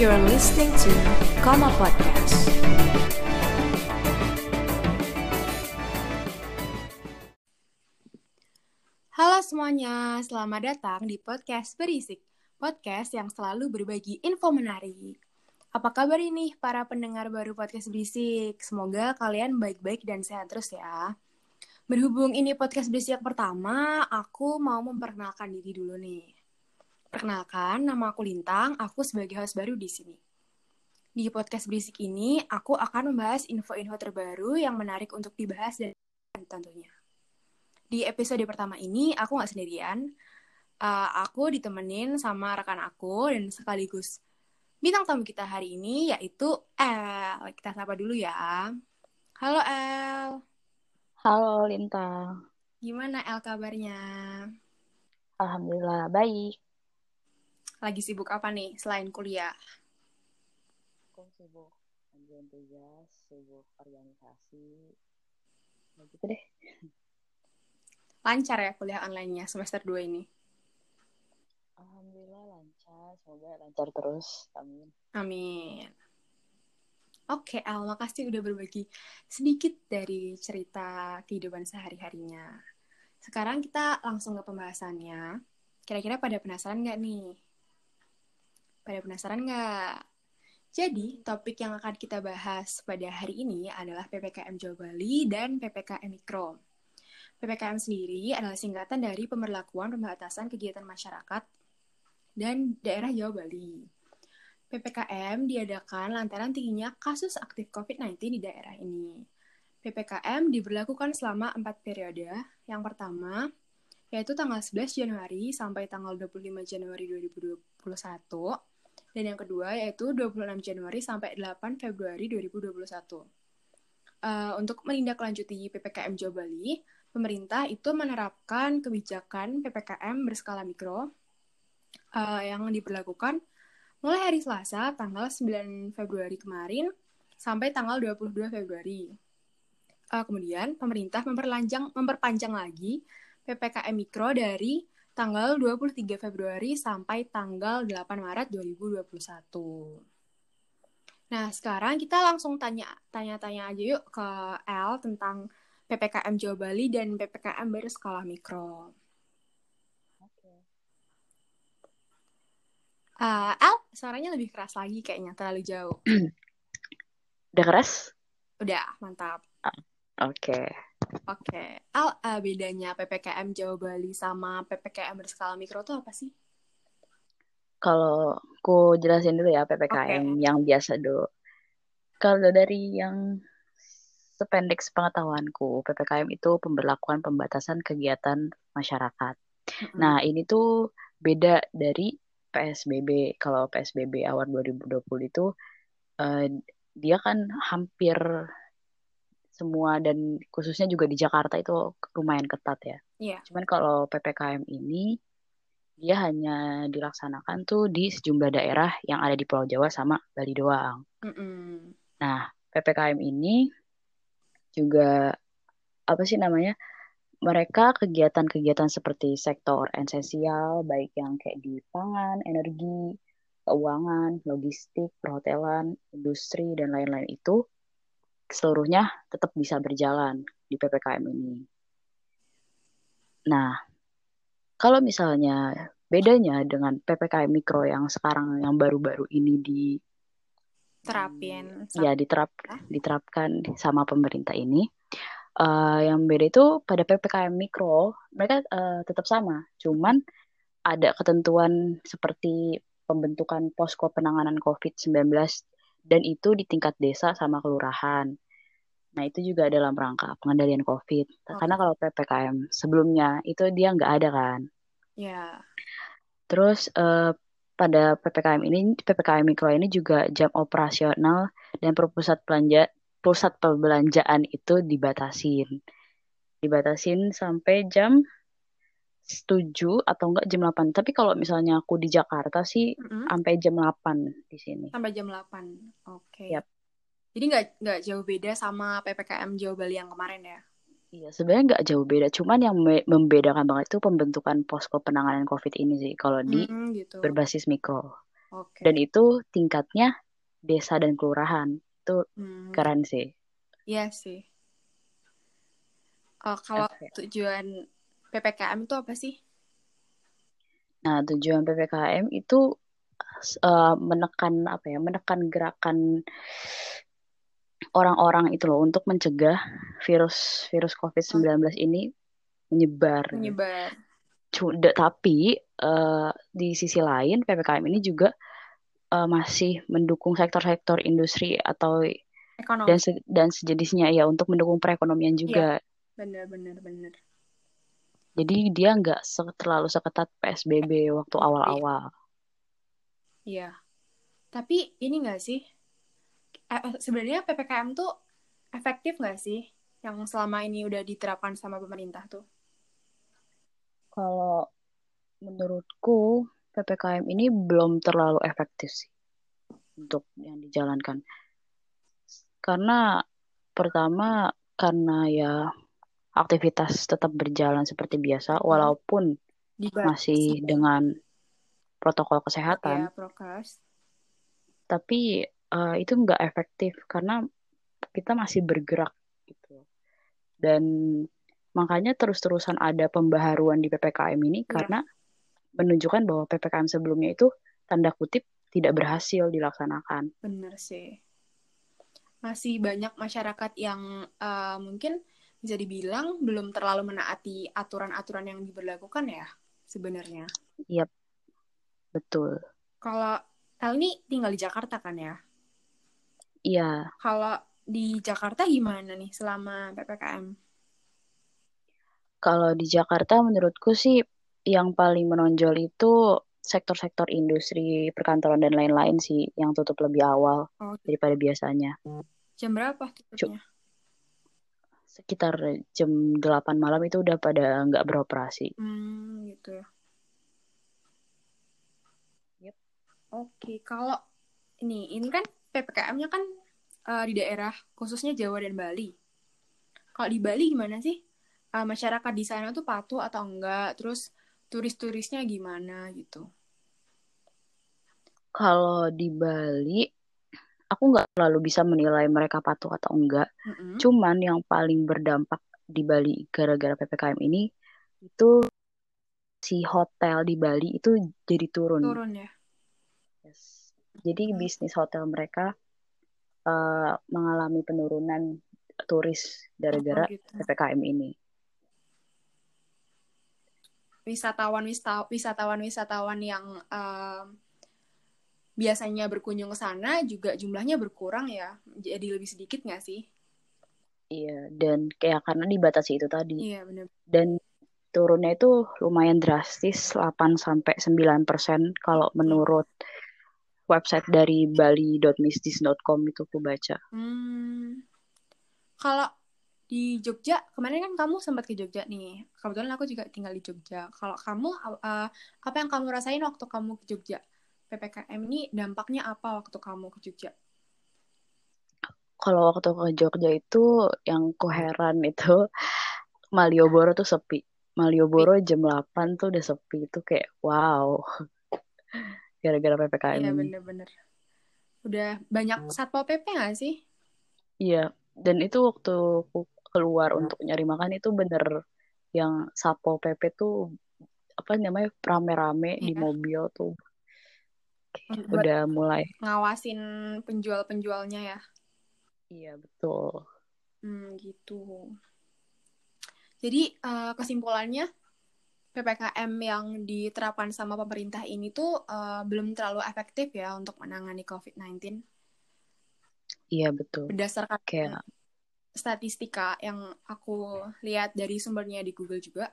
You're listening to Koma Podcast. Halo semuanya, selamat datang di podcast Berisik, podcast yang selalu berbagi info menarik. Apa kabar ini para pendengar baru podcast Berisik? Semoga kalian baik-baik dan sehat terus ya. Berhubung ini podcast Berisik yang pertama, aku mau memperkenalkan diri dulu nih. Perkenalkan, nama aku Lintang, aku sebagai host baru di sini. Di podcast berisik ini, aku akan membahas info-info terbaru yang menarik untuk dibahas dan tentunya. Di episode pertama ini, aku nggak sendirian. Uh, aku ditemenin sama rekan aku dan sekaligus bintang tamu kita hari ini yaitu El. Kita sapa dulu ya. Halo El. Halo Lintang. Gimana El kabarnya? Alhamdulillah baik. Lagi sibuk apa nih selain kuliah? Aku sibuk ngerjain tugas, sibuk organisasi, nah, gitu deh. Lancar ya kuliah online-nya semester 2 ini? Alhamdulillah lancar, semoga lancar terus. Amin. Amin. Oke, Al, makasih udah berbagi sedikit dari cerita kehidupan sehari-harinya. Sekarang kita langsung ke pembahasannya. Kira-kira pada penasaran nggak nih? Pada penasaran nggak? Jadi, topik yang akan kita bahas pada hari ini adalah PPKM Jawa Bali dan PPKM Mikro. PPKM sendiri adalah singkatan dari Pemberlakuan Pembatasan Kegiatan Masyarakat dan Daerah Jawa Bali. PPKM diadakan lantaran tingginya kasus aktif COVID-19 di daerah ini. PPKM diberlakukan selama empat periode. Yang pertama, yaitu tanggal 11 Januari sampai tanggal 25 Januari 2021 dan yang kedua yaitu 26 Januari sampai 8 Februari 2021. Uh, untuk menindaklanjuti PPKM Jawa Bali, pemerintah itu menerapkan kebijakan PPKM berskala mikro uh, yang diberlakukan mulai hari Selasa tanggal 9 Februari kemarin sampai tanggal 22 Februari. Uh, kemudian pemerintah memperpanjang lagi PPKM mikro dari tanggal 23 Februari sampai tanggal 8 Maret 2021. Nah, sekarang kita langsung tanya tanya-tanya aja yuk ke L tentang PPKM Jawa Bali dan PPKM berskala mikro. Oke. Uh, L, suaranya lebih keras lagi kayaknya, terlalu jauh. Udah keras? Udah, mantap. Oke. Oke, Al, uh, bedanya PPKM Jawa Bali sama PPKM berskala mikro itu apa sih? Kalau aku jelasin dulu ya PPKM Oke. yang biasa dulu. Kalau dari yang sependek sepengetahuanku, PPKM itu pemberlakuan pembatasan kegiatan masyarakat. Mm-mm. Nah, ini tuh beda dari PSBB. Kalau PSBB awal 2020 itu eh, dia kan hampir semua dan khususnya juga di Jakarta itu lumayan ketat ya. Iya. Cuman kalau PPKM ini dia hanya dilaksanakan tuh di sejumlah daerah yang ada di Pulau Jawa sama Bali doang. Mm-mm. Nah, PPKM ini juga apa sih namanya? Mereka kegiatan-kegiatan seperti sektor esensial, baik yang kayak di pangan, energi, keuangan, logistik, perhotelan, industri, dan lain-lain itu seluruhnya tetap bisa berjalan di PPKM ini. Nah, kalau misalnya bedanya dengan PPKM mikro yang sekarang yang baru-baru ini di Terapin. ya diterap diterapkan sama pemerintah ini, uh, yang beda itu pada PPKM mikro mereka uh, tetap sama, cuman ada ketentuan seperti pembentukan posko penanganan COVID-19 dan itu di tingkat desa sama kelurahan. Nah, itu juga dalam rangka pengendalian COVID. Oke. Karena kalau PPKM sebelumnya itu dia nggak ada kan. Ya. Terus eh, pada PPKM ini, PPKM mikro ini juga jam operasional dan pusat belanja pusat perbelanjaan itu dibatasin. Dibatasin sampai jam 7 atau enggak jam 8. Tapi kalau misalnya aku di Jakarta sih Mm-mm. sampai jam 8 di sini. Sampai jam 8. Oke. Yap. Jadi nggak nggak jauh beda sama PPKM Jawa Bali yang kemarin ya? Iya, sebenarnya nggak jauh beda. Cuman yang me- membedakan banget itu pembentukan posko penanganan COVID ini sih. Kalau di Hmm, gitu. berbasis mikro. Oke. Dan itu tingkatnya desa dan kelurahan. Itu Hmm, keren sih. Iya sih. Oh, kalau Oke. tujuan PPKM itu apa sih? Nah, tujuan PPKM itu eh, menekan apa ya? Menekan gerakan orang-orang itu loh untuk mencegah virus virus COVID-19 ini menyebar. gitu. Menyebar. Cu- da- tapi eh, di sisi lain PPKM ini juga eh, masih mendukung sektor-sektor industri atau Ekonomi. dan se- dan sejenisnya ya untuk mendukung perekonomian juga. Bener, bener, bener. Jadi dia nggak se- terlalu seketat PSBB waktu awal-awal. Iya. Tapi ini nggak sih? Eh, eh, sebenarnya PPKM tuh efektif nggak sih? Yang selama ini udah diterapkan sama pemerintah tuh? Kalau menurutku PPKM ini belum terlalu efektif sih untuk yang dijalankan. Karena pertama karena ya aktivitas tetap berjalan seperti biasa Hmm. walaupun Dibatasi. masih dengan protokol ya, kesehatan, prokes. tapi eh, itu nggak efektif karena kita masih bergerak gitu. Dan makanya terus-terusan ada pembaharuan di PPKM ini Iya. karena menunjukkan bahwa PPKM sebelumnya itu tanda kutip tidak berhasil dilaksanakan. Bener sih. Masih banyak masyarakat yang eh, mungkin bisa dibilang belum terlalu menaati aturan-aturan yang diberlakukan ya sebenarnya. Yap, betul. Kalau El ini tinggal di Jakarta kan ya? Iya, Kalau di Jakarta gimana nih selama PPKM? kalau di Jakarta menurutku sih yang paling menonjol itu sektor-sektor industri, perkantoran dan lain-lain sih yang tutup lebih awal Oh, daripada biasanya. jam berapa tutupnya? Sekitar jam 8 malam itu udah pada nggak beroperasi. Hmm, gitu ya. Yep. Oke, kalau ini ini kan PPKM-nya kan eh, di daerah khususnya Jawa dan Bali. Kalau di Bali gimana sih? Eh, masyarakat di sana tuh patuh atau enggak? Terus turis-turisnya gimana gitu? Kalau di Bali, aku nggak terlalu bisa menilai mereka patuh atau enggak. Mm-mm. Cuman yang paling berdampak di Bali gara-gara PPKM ini itu si hotel di Bali itu jadi turun. Turun ya. Yes. Jadi Hmm. bisnis hotel mereka eh, mengalami penurunan turis gara-gara Oh, gitu. PPKM ini. wisatawan wisatawan wisatawan yang em, biasanya berkunjung ke sana juga jumlahnya berkurang ya jadi lebih sedikit nggak sih Iya, dan kayak karena dibatasi itu tadi. iya bener Dan turunnya itu lumayan drastis 8 sampai 9% kalau menurut website dari bali.mistis.com itu aku baca. hmm. kalau di Jogja kemarin kan kamu sempat ke Jogja nih kebetulan aku juga tinggal di Jogja kalau kamu eh, apa yang kamu rasain waktu kamu ke Jogja ppkm ini dampaknya apa waktu kamu ke Jogja? Kalau waktu ke Jogja itu yang koheran itu Malioboro tuh sepi. Malioboro jam 8 tuh udah sepi. Itu kayak wow. Gara-gara PPKM iya bener-bener. Udah banyak satpol pp nggak sih? Iya, dan itu waktu aku keluar untuk nyari makan itu bener yang Satpol PP tuh apa namanya rame-rame di Iya. mobil tuh udah mulai. ngawasin penjual-penjualnya ya. Iya, betul. Hmm, gitu. Jadi eh, kesimpulannya PPKM yang diterapkan sama pemerintah ini tuh eh, belum terlalu efektif ya untuk menangani COVID-19 Iya, betul. berdasarkan Kayak statistika yang aku lihat dari sumbernya di Google juga.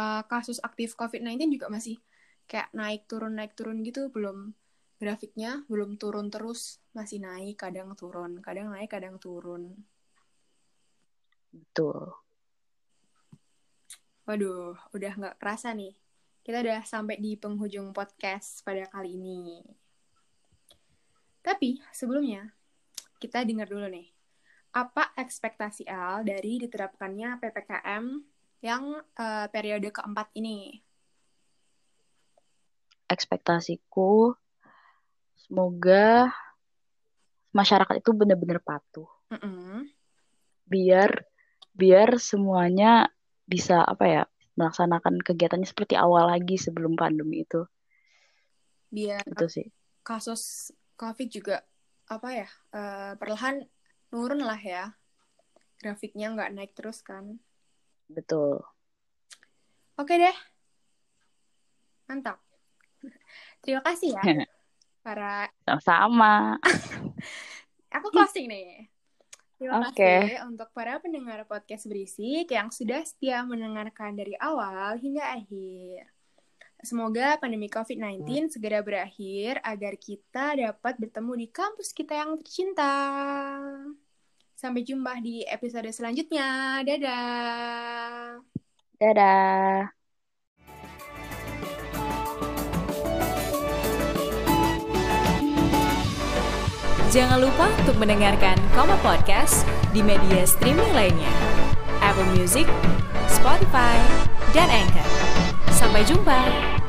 eh, kasus aktif COVID-19 juga masih kayak naik turun naik turun gitu belum grafiknya belum turun terus masih naik kadang turun kadang naik kadang turun betul. Waduh, udah nggak kerasa nih. Kita udah sampai di penghujung podcast pada kali ini. Tapi sebelumnya, kita dengar dulu nih. Apa ekspektasi Al dari diterapkannya PPKM yang eh, periode keempat ini? Ekspektasiku semoga masyarakat itu benar-benar patuh Mm-mm. biar biar semuanya bisa apa ya melaksanakan kegiatannya seperti awal lagi sebelum pandemi itu Biar itu sih kasus COVID juga apa ya eh, perlahan nurun lah ya. Grafiknya nggak naik terus kan. betul Oke deh. Mantap. Terima kasih ya para sama-sama aku closing nih. Terima Oke. kasih untuk para pendengar podcast berisik yang sudah setia mendengarkan dari awal hingga akhir. Semoga pandemi COVID-19 segera berakhir agar kita dapat bertemu di kampus kita yang tercinta. Sampai jumpa di episode selanjutnya. Dadah. dadah Jangan lupa untuk mendengarkan Koma Podcast di media streaming lainnya. Apple Music, Spotify, dan Anchor. Sampai jumpa!